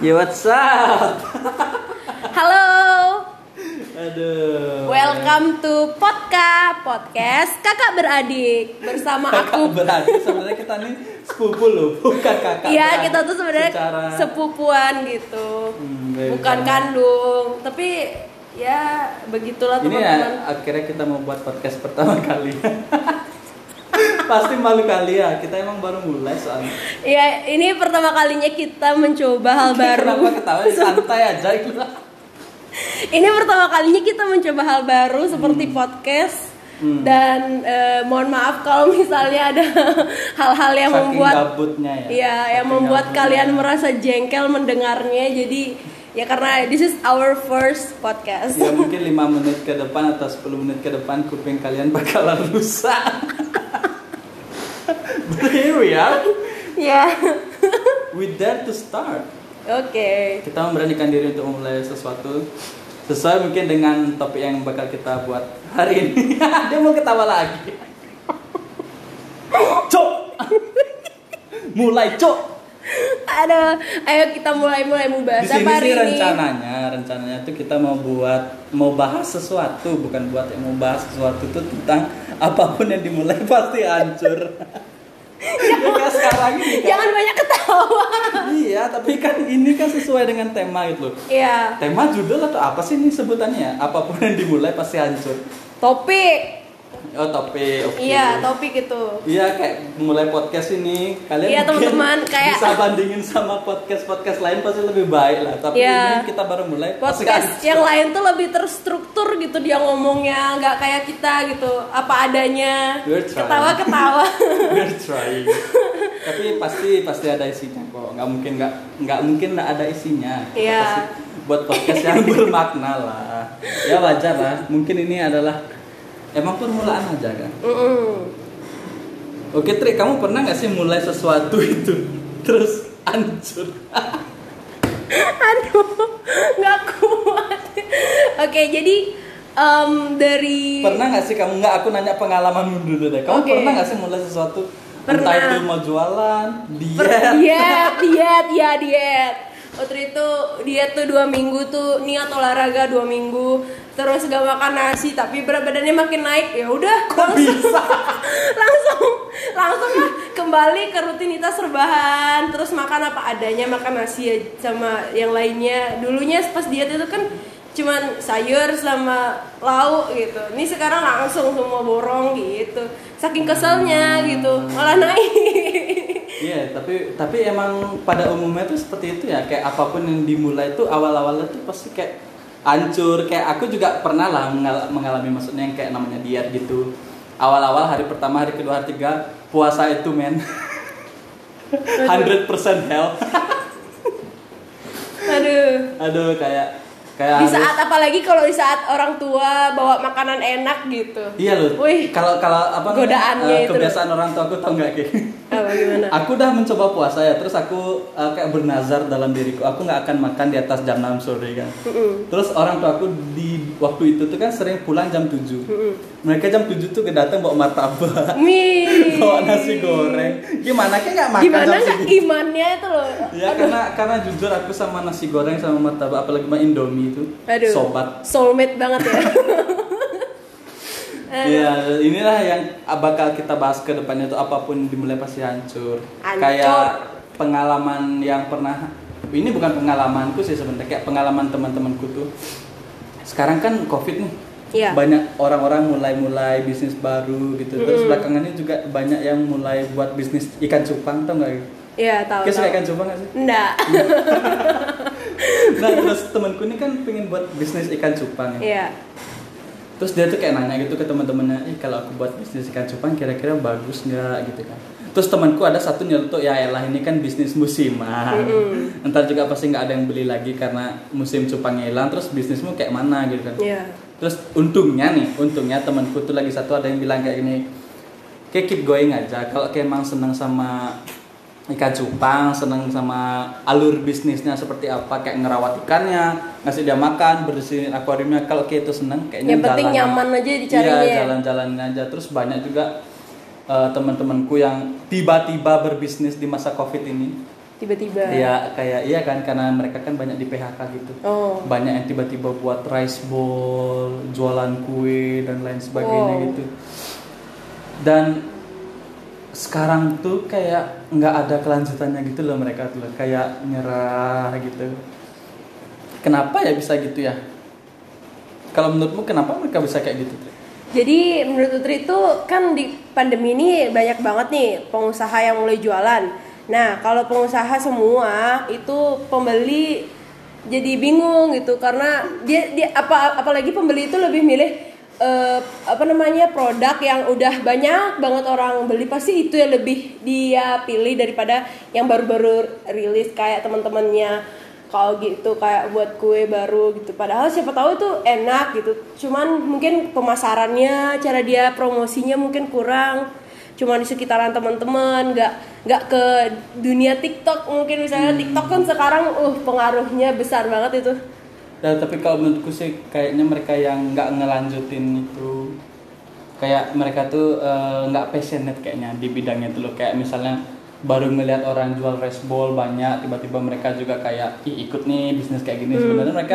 Ya what's up? Halo, Aduh. welcome to Podka Podcast Kakak Beradik bersama Kakak aku. beradik sebenarnya kita nih sepupu loh, bukan kakak. Iya, kita tuh sebenarnya Secara- sepupuan gitu, Hmm, bukan kandung. Tapi ya begitulah Ini ya teman-teman. akhirnya kita mau buat podcast pertama kali. Pasti malu kali ya, kita emang baru mulai soalnya. Ya, ini pertama kalinya kita mencoba hal baru. Kenapa ketawa santai aja gitu. Ini pertama kalinya kita mencoba hal baru seperti podcast. Hmm. Dan eh, mohon maaf kalau misalnya ada hal-hal yang Saking membuat gabutnya ya. Iya, yang Saking membuat gabutnya. kalian merasa jengkel mendengarnya. Jadi ya karena this is our first podcast. Ya mungkin 5 menit ke depan atau 10 menit ke depan kuping kalian bakalan rusak. But here we are. Ya. We dare to start. Oke. Kita memberanikan diri untuk memulai sesuatu sesuai mungkin dengan topik yang bakal kita buat hari ini. Dia mau ketawa lagi. Cok. Mulai cok. Ada, ayo kita mulai-mulai mau bahas Di sini apa hari sih ini. rencananya, rencananya tuh kita mau buat mau bahas sesuatu, bukan buat yang mau bahas sesuatu tuh tentang apa pun yang dimulai pasti hancur. Ya kayak sekarang ini kan. Jangan banyak ketawa. Iya, tapi kan ini kan sesuai dengan tema gitu loh. Iya. Tema judul atau apa sih ini sebutannya? Apa pun yang dimulai pasti hancur. Topik. Oh topik, oke. Iya, topik itu. Iya kayak mulai podcast ini kalian Iya, teman-teman, kayak- bisa bandingin sama podcast podcast lain pasti lebih baik lah. Tapi Iya. ini kita baru mulai Podcast yang lain tuh lebih terstruktur gitu dia ngomongnya, nggak kayak kita gitu, apa adanya. We're trying. Ketawa-ketawa. We're trying. Tapi pasti pasti ada isinya kok. Nggak mungkin nggak nggak mungkin nggak ada isinya. Iya. pasti Buat podcast yang bermakna lah. Ya wajar lah. Mungkin ini adalah emang permulaan aja kan. Mm-mm. Oke Tri, kamu pernah nggak sih mulai sesuatu itu terus hancur? Aduh, nggak kuat. Oke, jadi em, dari Pernah nggak sih kamu nggak? Aku nanya pengalamanmu dulu deh. Kamu Oke. pernah nggak sih mulai sesuatu? Entah Pernah. itu mau jualan, Per- diet. diet, diet, ya diet. Waktu itu diet tuh dua minggu tuh niat olahraga dua minggu terus gak makan nasi tapi berat badannya makin naik ya udah Kok bisa? langsung langsung lah kembali ke rutinitas rebahan terus makan apa adanya makan nasi ya sama yang lainnya dulunya pas diet itu kan cuman sayur sama lauk gitu ini sekarang langsung semua borong gitu saking keselnya gitu malah naik Iya, tapi tapi emang pada umumnya tuh seperti itu ya. Kayak apa pun yang dimulai tuh awal-awalnya tuh pasti kayak hancur. Kayak aku juga pernah lah mengal- mengalami maksudnya yang kayak namanya diet gitu. Awal-awal hari pertama, hari kedua, hari tiga puasa itu men. 100% health. aduh Aduh kayak kayak di harus- saat apalagi kalau di saat orang tua bawa makanan enak gitu Iya loh. Wih. Kalau kalau apa Godaannya itu. kebiasaan orang tua aku tau nggak kayak. apa gimana aku udah mencoba puasa ya, terus aku eh, kayak bernazar dalam diriku, aku nggak akan makan di atas jam 6 sore kan. Mm-mm. Terus orang tua aku di waktu itu tuh kan sering pulang jam 7 Mm-mm. Mereka jam 7 tuh datang bawa martabak, bawa nasi goreng. Gimana kayak nggak makan gimana jam nggak imannya itu loh Ya karena karena jujur aku sama nasi goreng sama martabak apalagi sama Indomie itu Aduh. sobat. soulmate banget ya Iya, inilah yang bakal kita bahas ke depannya tuh apa pun dimulai pasti hancur. Hancur. Kayak pengalaman yang pernah ini bukan pengalamanku sih sebenarnya kayak pengalaman teman-temanku tuh. Sekarang kan Covid nih. Iya. Banyak orang-orang mulai-mulai bisnis baru gitu. Terus Mm-mm. belakangan ini juga banyak yang mulai buat bisnis ikan cupang tau nggak? Iya tahu. Kayak suka ikan cupang nggak sih? Enggak. Nah terus temanku ini kan pengen buat bisnis ikan cupang ya. Iya. Terus dia tuh kayak nanya gitu ke teman-temannya, "Eh, kalau aku buat bisnis ikan cupang kira-kira bagus nggak?" gitu kan. Terus temanku ada satu nyelutuk, "Ya elah ini kan bisnis musiman. Mm-mm. Ntar juga pasti nggak ada yang beli lagi karena musim cupangnya hilang, terus bisnismu kayak mana gitu kan." Iya. Terus untungnya nih, untungnya temanku tuh lagi satu ada yang bilang kayak gini, kayak keep going aja. Kalau kayak emang seneng sama ikan cupang, seneng sama alur bisnisnya seperti apa, kayak ngerawat ikannya, ngasih dia makan, bersihin akuariumnya. Kalau kayak itu seneng, kayaknya Yang penting jalan- nyaman aja dicarinya. Iya, jalan-jalanin aja. Terus banyak juga eh, teman-temanku yang tiba-tiba berbisnis di masa covid ini. Tiba-tiba. Ya kayak iya kan karena mereka kan banyak di PHK gitu. Oh. Banyak yang tiba-tiba buat rice bowl jualan kue dan lain sebagainya Wow. gitu. Dan sekarang tuh kayak nggak ada kelanjutannya gitu loh mereka tuh kayak nyerah gitu. Kenapa ya bisa gitu ya? Kalau menurutmu kenapa mereka bisa kayak gitu Tri? Jadi menurut Utri itu kan di pandemi ini banyak banget nih pengusaha yang mulai jualan. Nah kalau pengusaha semua itu pembeli jadi bingung gitu karena dia dia apa apalagi pembeli itu lebih milih eh, apa namanya produk yang udah banyak banget orang beli pasti itu yang lebih dia pilih daripada yang baru-baru rilis kayak teman-temannya kalau gitu kayak buat kue baru gitu. Padahal siapa tahu itu enak gitu. Cuman mungkin pemasarannya cara dia promosinya mungkin kurang. Cuman di sekitaran teman-teman nggak nggak ke dunia TikTok mungkin misalnya. TikTok kan sekarang uh pengaruhnya besar banget itu. Ya, tapi kalau menurutku sih kayaknya mereka yang nggak ngelanjutin itu kayak mereka tuh eh, nggak passionate kayaknya di bidangnya itu loh. Kayak misalnya baru ngelihat orang jual rice bowl banyak tiba-tiba mereka juga kayak Ih, ikut nih bisnis kayak gini. Sebenarnya mereka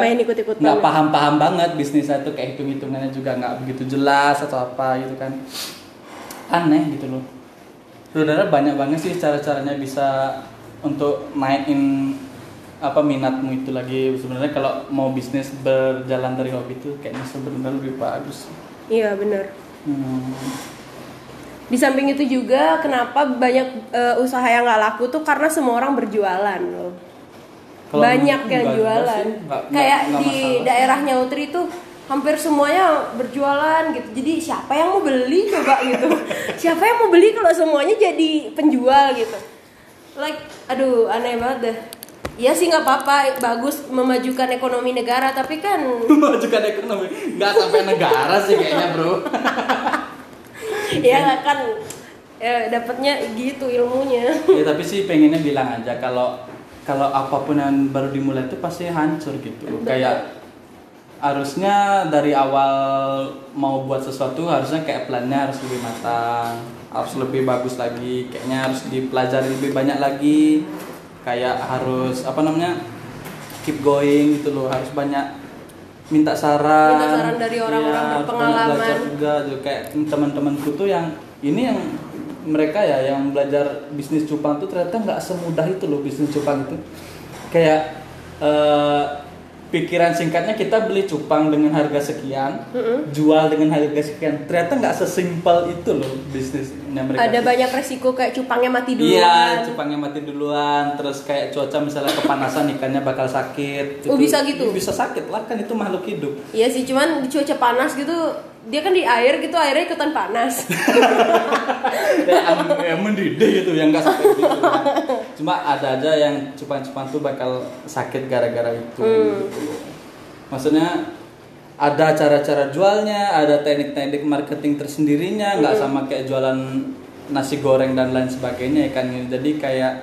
nggak paham-paham banget bisnisnya tuh kayak hitung-hitungannya juga nggak begitu jelas atau apa gitu kan. Aneh gitu loh. Sebenarnya banyak banget sih cara-caranya bisa untuk naikin apa minatmu itu lagi. Sebenarnya kalau mau bisnis berjalan dari hobi itu kayaknya sebenarnya lebih bagus. Iya bener hmm. Di samping itu juga kenapa banyak eh, usaha yang nggak laku tuh karena semua orang berjualan loh. Kalau banyak yang jualan sih, enggak- kayak enggak- di masalah. daerahnya Utri itu hampir semuanya berjualan gitu. Jadi siapa yang mau beli coba gitu? Siapa yang mau beli kalau semuanya jadi penjual gitu? Like aduh aneh banget deh. Iya sih nggak apa-apa. Bagus memajukan ekonomi negara tapi kan memajukan ekonomi. Nggak sampai negara sih kayaknya bro ya kan? ya dapatnya gitu ilmunya. Ya tapi sih pengennya bilang aja kalau kalau apa pun yang baru dimulai itu pasti hancur gitu. Kayak harusnya dari awal mau buat sesuatu harusnya kayak plannya harus lebih matang harus lebih bagus lagi. Kayaknya harus dipelajari lebih banyak lagi. Kayak harus apa namanya keep going gitu loh. Harus banyak minta saran. Minta saran dari orang-orang harus berpengalaman. belajar juga tuh kayak teman-temanku tuh yang ini yang mereka ya yang belajar bisnis cupang tuh ternyata nggak semudah itu loh bisnis cupang itu kayak eh, pikiran singkatnya kita beli cupang dengan harga sekian jual dengan harga sekian ternyata nggak sesimpel itu loh bisnisnya mereka ada banyak resiko kayak cupangnya mati duluan Iya, cupangnya mati duluan, terus kayak cuaca misalnya kepanasan ikannya bakal sakit. Oh, bisa gitu? Bisa sakit lah kan itu makhluk hidup. Iya sih, cuman di cuaca panas gitu, dia kan di air gitu, airnya ikutan panas. ya, mendidih gitu yang nggak sakit gitu. Cuma ada aja yang cupang-cupang tuh bakal sakit gara-gara itu. Hmm. gitu. Maksudnya ada cara-cara jualnya, ada teknik-teknik marketing tersendirinya, nggak Hmm. sama kayak jualan nasi goreng dan lain sebagainya ya kan. Jadi kayak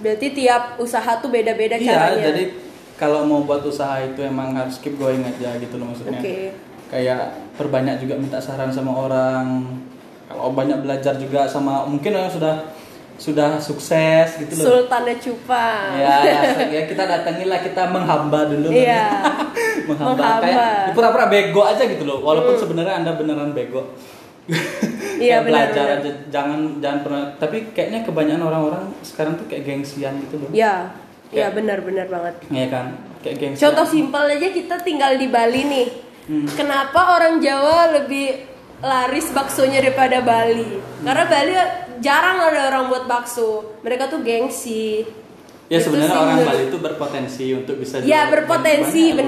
Berarti tiap usaha tuh beda-beda Iya, caranya. jadi kalau mau buat usaha itu emang harus keep going aja gitu loh maksudnya. Oke. Kayak perbanyak juga minta saran sama orang. Kalau banyak belajar juga sama mungkin yang sudah sudah sukses gitu loh. Sultannya cupang. Ya, ya, ya kita datangilah kita menghamba dulu. Iya. menghamba. Menghamba. Hmm. Kayak pura-pura bego aja gitu loh. Walaupun sebenarnya Anda beneran bego. Iya, benar, belajar benar. aja jangan jangan pernah tapi kayaknya kebanyakan orang-orang sekarang tuh kayak gengsian gitu loh. Iya, iya benar-benar banget. Iya kan? Kayak gengsi. Contoh simpel aja kita tinggal di Bali nih. Hmm. Kenapa orang Jawa lebih laris baksonya daripada Bali? Karena Bali jarang ada orang buat bakso. Mereka tuh gengsi. Ya sebenarnya orang Bali itu berpotensi untuk bisa Ya, berpotensi, banyak-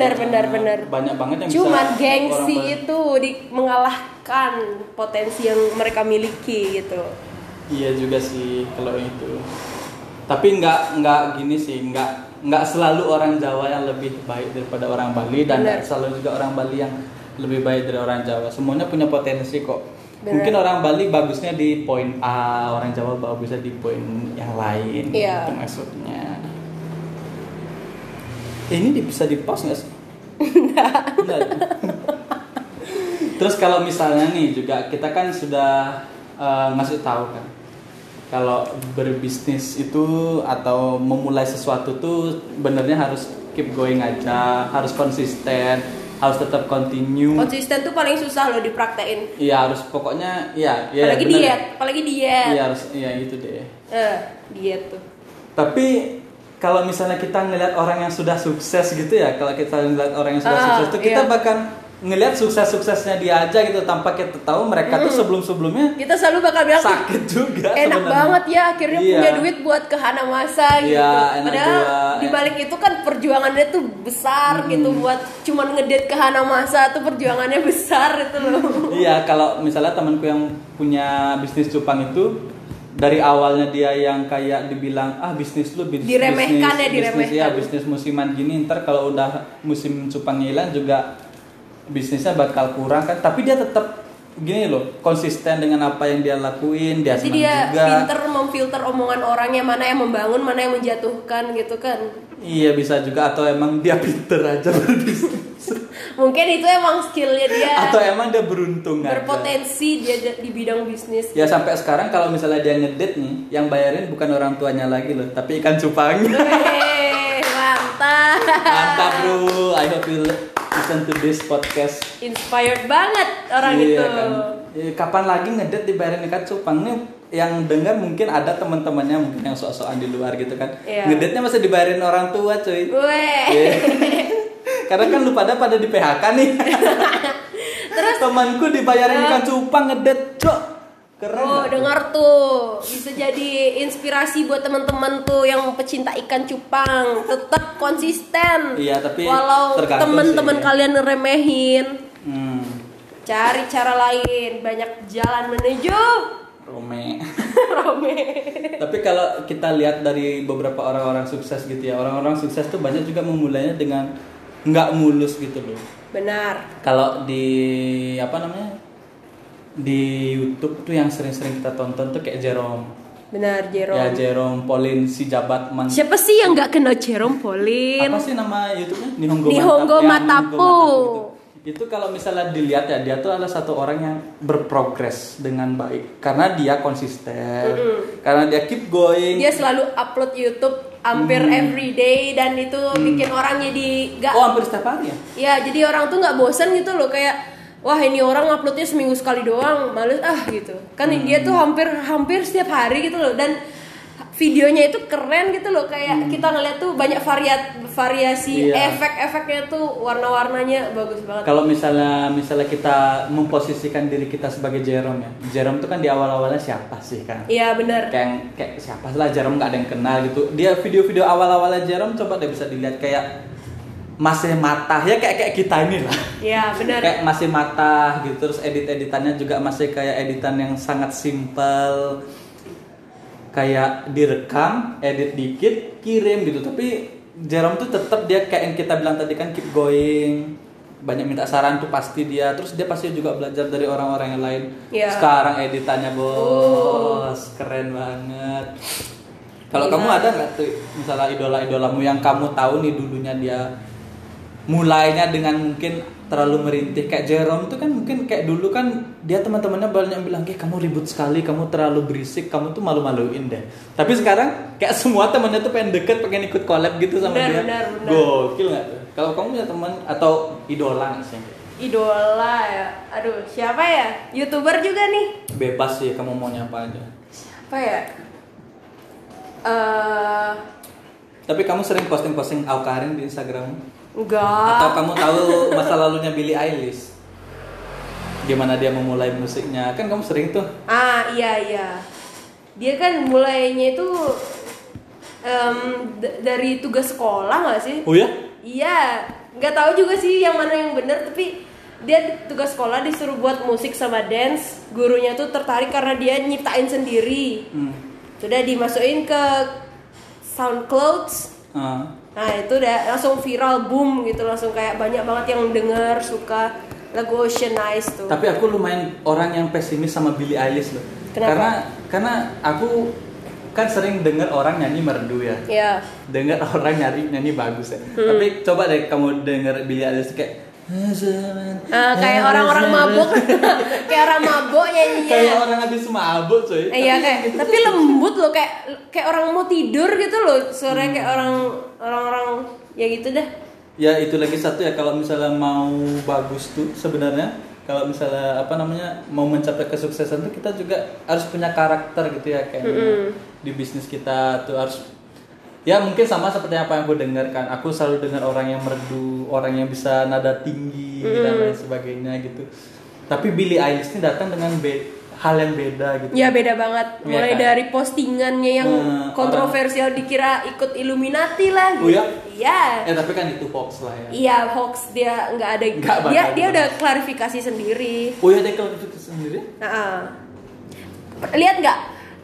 benar. Banyak banget yang Cuman bisa gengsi itu di mengalahkan potensi yang mereka miliki gitu. Iya juga sih kalau itu. Tapi nggak nggak gini sih, nggak nggak selalu orang Jawa yang lebih baik daripada orang Bali dan nggak selalu juga orang Bali yang lebih baik dari orang Jawa. Semuanya punya potensi kok. Benar. Mungkin orang Bali bagusnya di poin A, orang Jawa bagusnya di poin yang lain. Iya. Itu maksudnya. Ini bisa di pause nggak sih? Enggak. Terus kalau misalnya nih juga kita kan sudah eh, ngasih tahu kan kalau berbisnis itu atau memulai sesuatu tuh benernya harus keep going aja, harus konsisten, harus tetap continue. konsisten tuh paling susah loh dipraktein Iya harus pokoknya iya iya apalagi bener. diet apalagi diet Iya harus iya itu deh. eh diet tuh Tapi kalau misalnya kita ngelihat orang yang sudah sukses gitu ya, kalau kita ngelihat orang yang sudah Ah, sukses tuh kita iya. bahkan ngelihat sukses-suksesnya dia aja gitu tanpa kita tahu mereka tuh sebelum-sebelumnya kita selalu bakal bilang "Ih, sakit juga enak sebenarnya. banget ya akhirnya Iya. punya duit buat ke Hana Masa gitu. Iya, enak Padahal di balik itu kan perjuangannya tuh besar gitu buat cuman ngedate ke Hana Masa tuh perjuangannya besar itu loh. Iya, kalau misalnya temanku yang punya bisnis cupang itu dari awalnya dia yang kayak dibilang ah bisnis lu bis- Diremehkan ya, bisnis, bisnis ya diremehkan. bisnis musiman gini ntar kalau udah musim cupang hilang juga bisnisnya bakal kurang kan tapi dia tetap gini loh konsisten dengan apa yang dia lakuin dia Jadi dia juga pinter memfilter omongan orangnya mana yang membangun mana yang menjatuhkan gitu kan. iya bisa juga atau emang dia pinter aja berbisnis Mungkin itu emang skillnya dia atau emang dia beruntung aja berpotensi dia di bidang bisnis. Ya sampai sekarang kalau misalnya dia ngedate nih, yang bayarin bukan orang tuanya lagi loh, tapi ikan cupangnya. Weh, mantap. Mantap bro, I hope you listen to this podcast. Inspired banget orang Iya itu. kan. Eh, Kapan lagi ngedate dibayarin ikan cupang nih? Yang dengar mungkin ada teman-temannya mungkin yang sok-sokan di luar gitu kan. Iya. Ngedate-nya masih dibayarin orang tua cuy. Weh. Iya. Karena kan lu pada pada di PHK nih. Terus temanku dibayarin ikan cupang ngedate, cok. Keren. Oh, dengar tuh. Bisa jadi inspirasi buat teman-teman tuh yang pecinta ikan cupang. Tetap konsisten. Iya, tapi walau teman-teman sih. kalian remehin, Hmm. cari cara lain. Banyak jalan menuju Rome. Rome. Tapi kalau kita lihat dari beberapa orang-orang sukses gitu ya, orang-orang sukses tuh banyak juga memulainya dengan nggak mulus gitu loh. Benar. Kalau di apa namanya di YouTube tuh yang sering-sering kita tonton tuh kayak Jerome. Benar, Jerome. Ya Jerome Pauline si Jabat Man. Siapa sih yang nggak kenal Jerome Pauline? Apa sih nama YouTube-nya? Nihongo, Nihongo Matapu. Ya, Matapu. Nihongo Matapu itu. Itu kalau misalnya dilihat ya dia tuh adalah satu orang yang berprogres dengan baik karena dia konsisten, karena dia keep going. Dia selalu upload YouTube hampir every day dan itu bikin orang jadi nggak Oh hampir setiap hari ya? Ya, jadi orang tuh nggak bosan gitu loh kayak wah ini orang uploadnya seminggu sekali doang, males ah gitu. Kan dia tuh hampir hampir setiap hari gitu loh dan videonya itu keren gitu loh kayak kita ngeliat tuh banyak variat variasi Iya. efek-efeknya tuh warna-warnanya bagus banget. Kalau misalnya misalnya kita memposisikan diri kita sebagai Jerome ya, Jerome tuh kan di awal-awalnya siapa sih kan? Iya benar. Kayak kayak siapa lah Jerome nggak ada yang kenal gitu. Dia video-video awal-awalnya Jerome coba deh bisa dilihat kayak masih matah ya kayak kayak kita ini lah. Iya benar. Kayak masih matah gitu terus edit-editannya juga masih kayak editan yang sangat simple. Kayak direkam, edit dikit, kirim gitu. Tapi Jerome tuh tetap dia kayak yang kita bilang tadi kan keep going. Banyak minta saran tuh pasti dia. Terus dia pasti juga belajar dari orang-orang yang lain. Iya. Sekarang editannya bos, keren banget. Kalau Gila. kamu ada nggak tuh misalnya idola-idolamu yang kamu tahu nih dulunya dia mulainya dengan mungkin terlalu merintih kayak Jerome tuh kan mungkin kayak dulu kan dia teman-temannya banyak yang bilang kayak kamu ribut sekali kamu terlalu berisik kamu tuh malu-maluin deh tapi sekarang kayak semua temannya tuh pengen deket pengen ikut collab gitu sama Benar, dia benar, benar. gokil nggak tuh kalau kamu punya teman atau idola sih Idola ya. Aduh, siapa ya? YouTuber juga nih. bebas sih kamu mau nyapa aja Apa ya? Eh, tapi kamu sering posting-posting Aukarin di Instagram enggak. atau kamu tahu masa lalunya Billie Eilish gimana dia memulai musiknya kan kamu sering tuh Ah iya iya. Dia kan mulainya itu d- dari tugas sekolah nggak sih? oh ya Iya, nggak tahu juga sih yang mana yang benar tapi dia di- tugas sekolah disuruh buat musik sama dance. Gurunya tuh tertarik karena dia nyiptain sendiri. hmm. Sudah dimasukin ke SoundCloud. Ah. Nah itu udah langsung viral boom gitu langsung kayak banyak banget yang denger suka lagu Ocean Eyes tuh. Tapi aku lumayan orang yang pesimis sama Billie Eilish loh. Kenapa? Karena karena aku kan sering dengar orang nyanyi merdu ya. Ya. Dengar orang nyari nyanyi bagus ya. Hmm. Tapi coba deh kamu denger Billie Eilish kayak Ah, kayak orang-orang mabuk kayak orang mabuk nyanyinya. Kayak orang habis mabuk coy Eh, Iya kayak tapi lembut loh kayak kayak orang mau tidur gitu loh. Suaranya kayak orang orang-orang ya gitu dah. Ya itu lagi satu ya kalau misalnya mau bagus tuh sebenarnya kalau misalnya apa namanya mau mencapai kesuksesan tuh kita juga harus punya karakter gitu ya kayak di bisnis kita tuh harus ya mungkin sama seperti apa yang aku dengarkan. Aku selalu dengar orang yang merdu orang yang bisa nada tinggi dan lain sebagainya gitu. Tapi Billie Eilish ini datang dengan be- hal yang beda gitu. Ya beda banget. Iya mulai kan? dari postingannya yang Hmm, kontroversial dikira ikut Illuminati lah Oh, ya? iya. Ya tapi kan itu hoax lah ya. Iya hoax. Dia nggak ada Nggak dia dia udah klarifikasi sendiri. Oh ya kalau itu sendiri? Nah, lihat nggak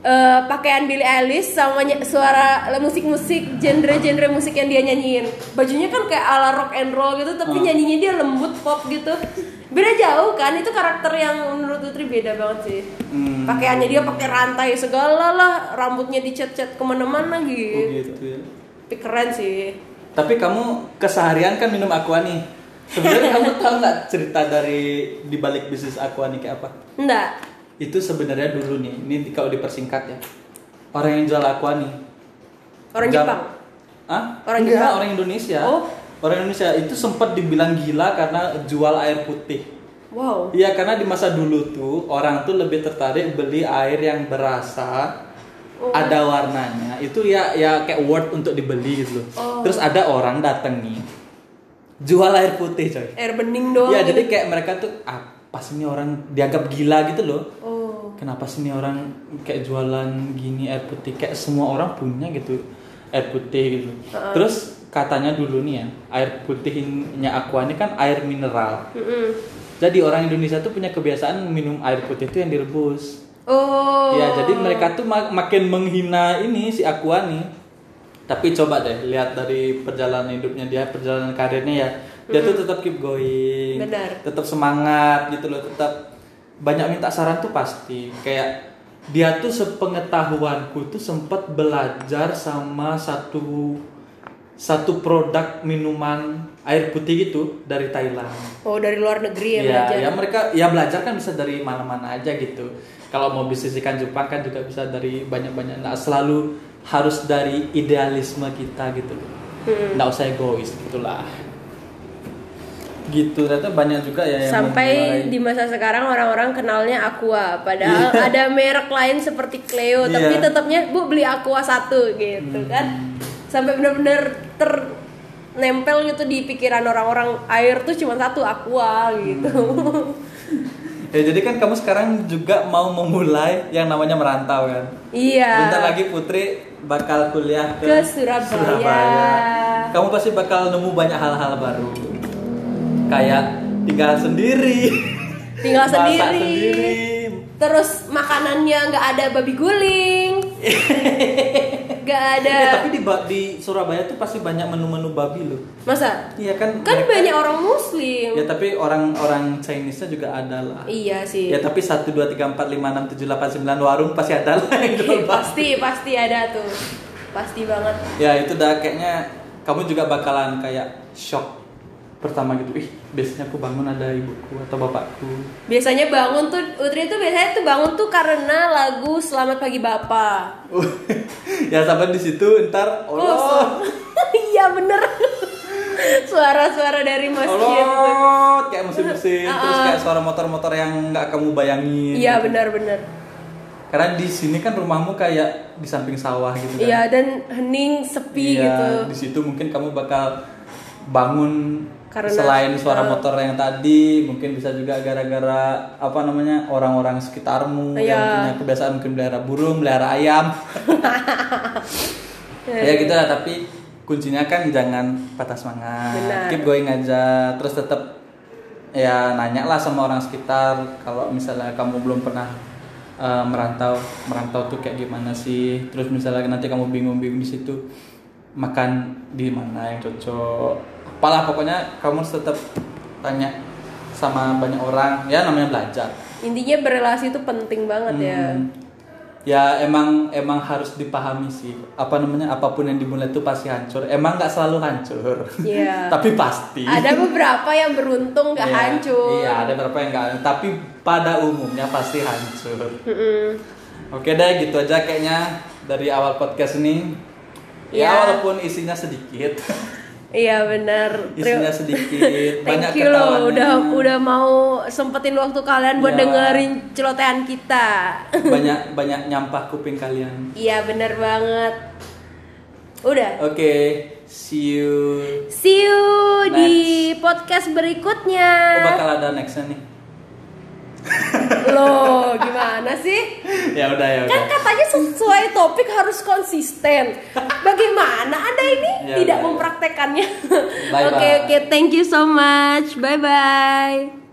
eh, pakaian Billie Eilish sama suara musik-musik genre-genre musik yang dia nyanyiin bajunya kan kayak ala rock and roll gitu tapi Hmm. nyanyinya dia lembut pop gitu beda jauh kan itu karakter yang menurut Putri beda banget sih Hmm. pakaiannya dia pakai rantai segala lah rambutnya dicet-cet ke mana-mana oh gitu gitu ya tapi keren sih Tapi kamu keseharian kan minum aqua nih. Sebenarnya kamu tahu nggak cerita dari di balik bisnis aqua nih kayak apa? enggak Itu sebenarnya dulu nih, ini kalau dipersingkat ya. Orang yang jual aqua nih. orang jam- Jepang Hah? Orang Enggak, Jepang? orang Indonesia. Oh. Orang Indonesia itu sempat dibilang gila karena jual air putih. wow Iya, karena di masa dulu tuh orang tuh lebih tertarik beli air yang berasa Oh. ada warnanya. Itu ya ya kayak worth untuk dibeli gitu loh. Oh. Terus ada orang dateng nih jual air putih, coy. air bening doang jadi gitu. kayak mereka tuh apa sih ini orang dianggap gila gitu loh. oh Kenapa sih ini orang kayak jualan gini air putih kayak semua orang punya gitu air putih gitu. Terus katanya dulu nih ya, air putihnya Aqua ini kan air mineral. Mm-mm. Jadi orang Indonesia tuh punya kebiasaan minum air putih itu yang direbus. oh Ya, jadi mereka tuh mak- makin menghina ini si Aqua nih. Tapi coba deh lihat dari perjalanan hidupnya dia, perjalanan karirnya ya. Dia tuh tetap keep going. Benar. Tetap semangat gitu loh, tetap banyak minta saran tuh pasti. Kayak dia tuh sepengetahuanku tuh sempat belajar sama satu satu produk minuman air putih gitu dari Thailand. Oh dari luar negeri ya, Ya, belajar. ya mereka ya belajar kan bisa dari mana-mana aja gitu. Kalau mau bisniskan Jepang kan juga bisa dari banyak-banyak. Nggak selalu harus dari idealisme kita gitu. Hmm. Nggak usah egois gitulah. Gitu ternyata banyak juga ya yang Sampai memulai- di masa sekarang orang-orang kenalnya Aqua, padahal ada merek lain seperti Cleo, tapi Iya. tetapnya Bu beli Aqua satu gitu Hmm. kan. Sampai benar-benar ternempel gitu di pikiran orang-orang air tuh cuma satu Aqua gitu. Ya jadi kan kamu sekarang juga mau memulai yang namanya merantau kan. iya. Bentar lagi Putri bakal kuliah ke, Ke Surabaya. Kamu pasti bakal nemu banyak hal-hal baru. Kayak tinggal sendiri. Tinggal sendiri. sendiri. Terus makanannya nggak ada babi guling. Nggak ada. Eh, tapi di di Surabaya tuh pasti banyak menu-menu babi loh. Masa? Iya kan? Kan mereka- banyak orang muslim. Ya tapi orang-orang Chinese-nya juga ada lah. Iya sih. Ya tapi 1 2 3 4 5 6 7 8 9 warung pasti ada lah pasti pasti ada tuh. Pasti banget. Ya itu dah kayaknya kamu juga bakalan kayak shock pertama gitu. Ih, biasanya aku bangun ada ibuku atau bapakku. Biasanya bangun tuh Utri tuh biasanya tuh bangun tuh karena lagu Selamat Pagi Bapak. ya sampai di situ ntar Oh, Allah. iya bener. Suara-suara dari masjid. Allah kayak mesin-mesin Ah, terus ah. kayak suara motor-motor yang nggak kamu bayangin. Iya benar-benar. Karena di sini kan rumahmu kayak di samping sawah gitu kan. Iya dan hening sepi Iya, gitu. Di situ mungkin kamu bakal bangun Karena- selain suara uh, motor yang tadi, mungkin bisa juga gara-gara apa namanya orang-orang sekitarmu yang Iya. punya kebiasaan mungkin melihara burung, melihara ayam. ya gitu lah. Tapi kuncinya kan jangan patah semangat, Benar. keep going aja. Terus tetap ya nanya lah sama orang sekitar kalau misalnya kamu belum pernah uh, merantau merantau tuh kayak gimana sih terus misalnya nanti kamu bingung-bingung di situ makan di mana yang cocok. Apalah pokoknya kamu tetap tanya sama banyak orang. Ya namanya belajar. Intinya berrelasi itu penting banget ya. Hmm. ya emang emang harus dipahami sih. Apa namanya apa pun yang dimulai itu pasti hancur. Emang nggak selalu hancur. Iya. tapi pasti. Ada beberapa yang beruntung gak Iya, hancur. iya ada beberapa yang nggak tapi pada umumnya pasti hancur. Mm-mm. oke deh gitu aja kayaknya dari awal podcast ini Iya. ya walaupun isinya sedikit Iya benar. isinya sedikit banyak Thank you loh udah udah mau sempetin waktu kalian buat Iya. dengerin celotehan kita. banyak banyak nyampah kuping kalian Iya benar banget. Udah. oke see you See you Next. di podcast berikutnya. oh, bakal ada nextnya nih Loh, gimana sih? ya udah ya Kan udah katanya sesuai topik harus konsisten. Bagaimana Anda ini Ya tidak udah, ya. mempraktekannya? Oke, oke, thank you so much. Bye bye.